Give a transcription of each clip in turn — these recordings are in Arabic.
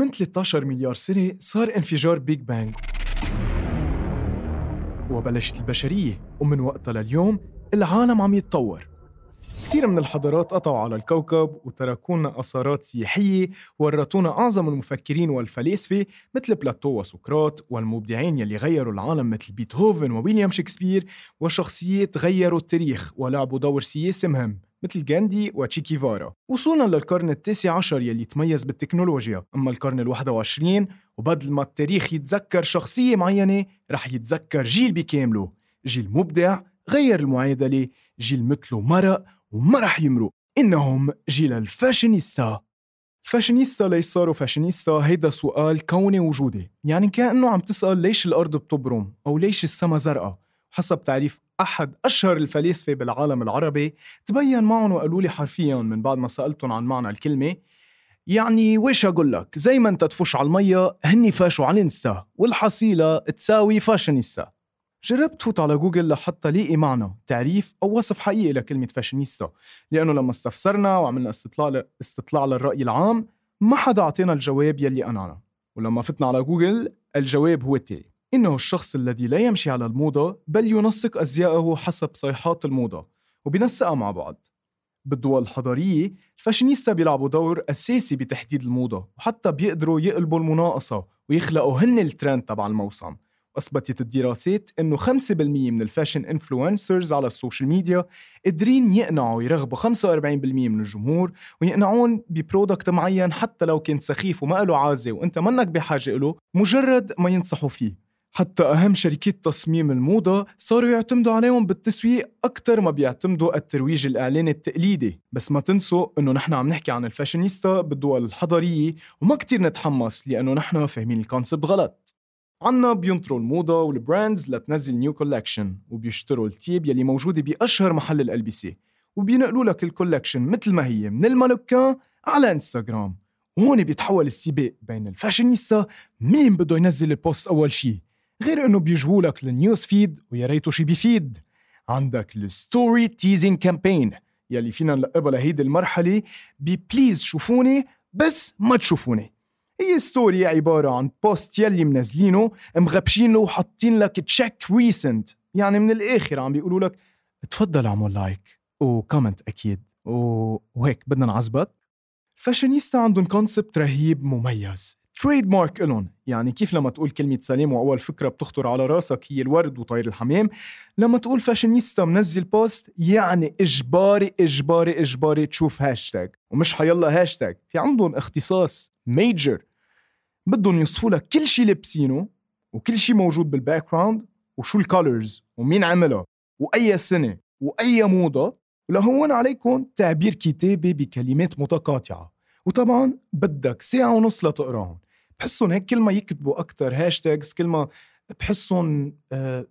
من 13 مليار سنة صار انفجار big bang وبلشت البشرية ومن وقتها لليوم العالم عم يتطور. كثير من الحضارات قطعوا على الكوكب وتركونا أثارات سياحية ورتونا أعظم المفكرين والفلاسفة مثل بلاتو وسقراط والمبدعين يلي غيروا العالم مثل بيتهوفن وويليام شكسبير وشخصيات غيروا التاريخ ولعبوا دور سياسي مهم. مثل غاندي وتشي غيفارا وصولا للقرن التاسع عشر يلي تميز بالتكنولوجيا. أما القرن الواحد وعشرين وبدل ما التاريخ يتذكر شخصية معينة رح يتذكر جيل بكامله. جيل مبدع غير المعادلة جيل مثله مرق وما رح يمرق. إنهم جيل ال fashionista. ال fashionista ليش صاروا فاشينيستا؟ هيدا سؤال كوني وجودي. يعني كأنه عم تسأل ليش الأرض بتبرم؟ أو ليش السما زرقاء؟ حسب تعريف أحد أشهر الفلاسفة بالعالم العربي تبين معهم وقالوا لي حرفيا من بعد ما سألتهم عن معنى الكلمة يعني ويش أقول لك؟ زي ما أنت تفش على المية هني فاشوا على الإنستا والحصيلة تساوي فاشينيستا جربت فوت على جوجل لحتى لاقي معنى تعريف أو وصف حقيقي لكلمة فاشينيستا لأنه لما استفسرنا وعملنا استطلاع استطلاع للرأي العام ما حدا أعطينا الجواب يلي قنعنا ولما فتنا على جوجل الجواب هو التالي. إنه الشخص الذي لا يمشي على الموضة بل ينسق أزياءه حسب صيحات الموضة وبنسقها مع بعض. بالدول الحضارية الفاشينيستا بيلعبوا دور أساسي بتحديد الموضة وحتى بيقدروا يقلبوا المناقصة ويخلقوا هن الترند تبع الموسم. أثبتت الدراسات إنه 5% من ال fashion influencers على ال social media قادرين يقنعوا يرغبوا 45% من الجمهور ويقنعون ب product معين حتى لو كان سخيف وما له عازة وأنت منك بحاجة له مجرد ما ينصحوا فيه. حتى أهم شركات تصميم الموضة صاروا يعتمدوا عليهم بالتسويق أكثر ما بيعتمدوا الترويج الإعلاني التقليدي. بس ما تنسوا إنه نحن عم نحكي عن الفاشينيستا بالدول الحضرية وما كتير نتحمس لأنه نحن فاهمين ال concept غلط. عنا بينطروا الموضة وال brands لتنزل new collection وبيشتروا التياب يلي موجودة بأشهر محل الألبسة وبينقلوا لك ال collection مثل ما هي من المانوكان على انستغرام وهون بيتحول السباق بين الفاشينيستا مين بده ينزل ال post أول شي. غير إنه بيجوا لك ال news feed ويا ريته شي بيفيد عندك ال story teasing campaign يلي فينا نلقبها لهيدي المرحلة ب please شوفوني بس ما تشوفوني. هي story عبارة عن post يلي منزلينه مغبشين له وحاطين لك check recent يعني من الآخر عم بيقولوا لك تفضل اعمل like و comment أكيد. وهيك بدنا نعذبك فاشينيستا عندهم concept رهيب مميز. trade mark إلهم. يعني كيف لما تقول كلمة سلام وأول فكرة بتخطر على راسك هي الورد وطير الحمام لما تقول فاشينيستا منزل post يعني إجباري إجباري إجباري تشوف هاشتاج. ومش حيلا هاشتاج. في عندهم اختصاص major بدهم يوصفوا لك كل شيء لابسينه وكل شيء موجود بال background وشو ال colors ومين عملها وأي سنة وأي موضة. ولهون عليكم تعبير كتابي بكلمات متقاطعة. وطبعا بدك ساعة ونص لتقراهم. بحسهم هيك كل ما يكتبوا أكثر hashtags كل ما بحسهم آه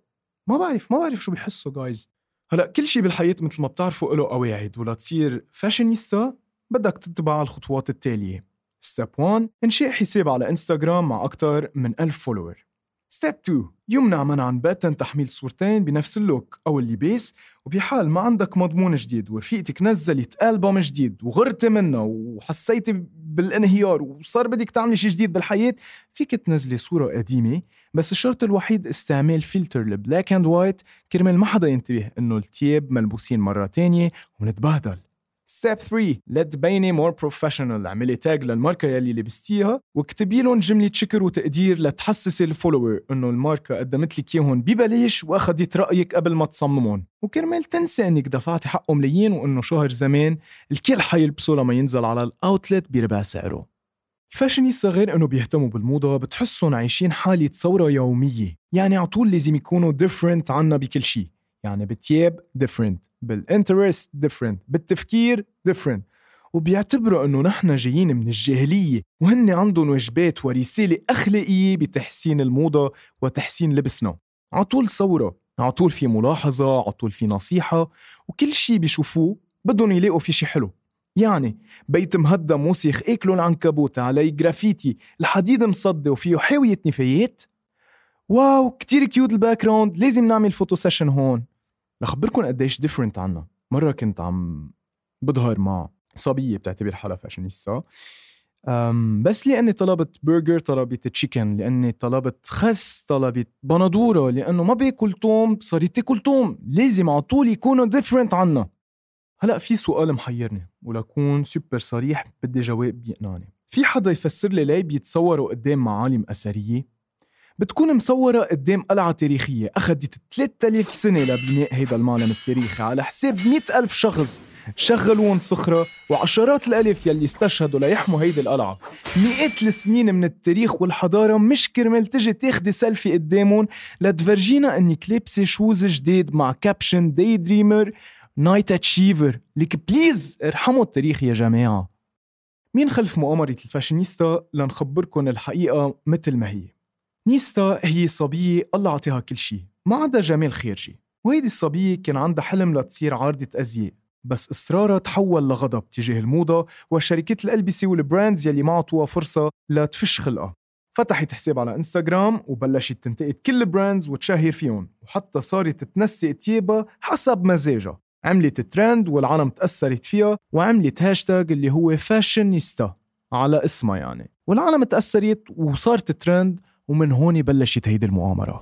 ما بعرف ما بعرف شو بيحسوا جايز هلأ كل شيء بالحياة مثل ما بتعرفوا له قواعد ولتصير فاشينيستا بدك تتبع الخطوات التالية. step 1 انشاء حساب على انستغرام مع أكثر من 1000 follower step 2 يمنع منعا باتا تحميل صورتين بنفس ال look أو اللباس وبحال ما عندك مضمون جديد ورفيقتك نزلت ألبوم جديد وغرتي منه وحسيتي بالانهيار وصار بدك تعملي شيء جديد بالحياة فيك تنزلي صورة قديمة بس الشرط الوحيد استعمال filter ال black and white. كرمال ما حدا ينتبه إنه التياب ملبوسين مرة تانية ونتبهدل. step 3 لتبيني more professional اعملي tag للماركة يلي لبستيها واكتبي لهم جملة شكر وتقدير لتحسسي ال follower إنه الماركة قدمت لك اياهم ببلاش وأخذت رأيك قبل ما تصممهم وكرمال تنسى إنك دفعتي حقه ملايين وإنه شهر زمان الكل حيلبسه لما ينزل على ال outlet بربع سعره. الفاشينيستا غير إنه بيهتموا بالموضة بتحسهم عايشين حالة ثورة يومية. يعني على طول لازم يكونوا different عنا بكل شيء يعني بالتياب different بال interest different بالتفكير different وبيعتبروا إنه نحن جايين من الجاهلية وهن عندهم واجبات ورسالة أخلاقية بتحسين الموضة وتحسين لبسنا. على طول ثوره على طول في ملاحظة على طول في نصيحة وكل شيء بيشوفوه بدهم يلاقوا في شيء حلو. يعني بيت مهدم وسخ أكلوا العنكبوت علي جرافيتي الحديد مصدي وفيه حاوية نفايات. wow كتير cute ال back لازم نعمل photo session هون. لخبركم قديش different عنا مرة كنت عم بظهر مع صبية بتعتبر حالها فاشينيستا بس لأني طلبت برجر طلبت chicken لأني طلبت خس طلبت بندورة لأنه ما باكل توم صارت تاكل توم. لازم على طول يكونوا different عنا هلأ في سؤال محيرني ولكون سوبر صريح بدي جواب بيقنعني. في حدا يفسر لي ليه بيتصوروا قدام معالم أثرية؟ بتكون مصورة قدام قلعة تاريخية. أخذت 3000 سنة لبناء هيدا المعلم التاريخي على حساب 100 ألف شخص. شغلون صخرة وعشرات الألف يلي استشهدوا ليحموا هيدي القلعة. مئات السنين من التاريخ والحضارة مش كرمال تجي تاخدي سيلفي قدامهم. لتفرجينا انك لابسة shoes جديد مع caption day dreamer night achiever. ليك please ارحموا التاريخ يا جماعة. مين خلف مؤامرة الفاشينيستا؟ لنخبركن الحقيقة مثل ما هي. نيستا هي صبية الله عطيها كل شيء ما عندها جمال خارجي. وهيدي الصبية كان عندها حلم لتصير عارضة أزياء بس إصرارها تحول لغضب تجاه الموضة وشركات الألبسة وال brands يلي ما عطوها فرصة لتفش خلقها فتحت حساب على إنستغرام وبلشت تنتقد كل ال brands وتشهر فيهم وحتى صارت تنسق تيابها حسب مزاجها. عملت ترند والعالم تأثرت فيها وعملت هاشتاج اللي هو فاشينيستا على اسمها يعني. والعالم تأثرت وصارت ترند ومن هون بلشت هيدي المؤامرة.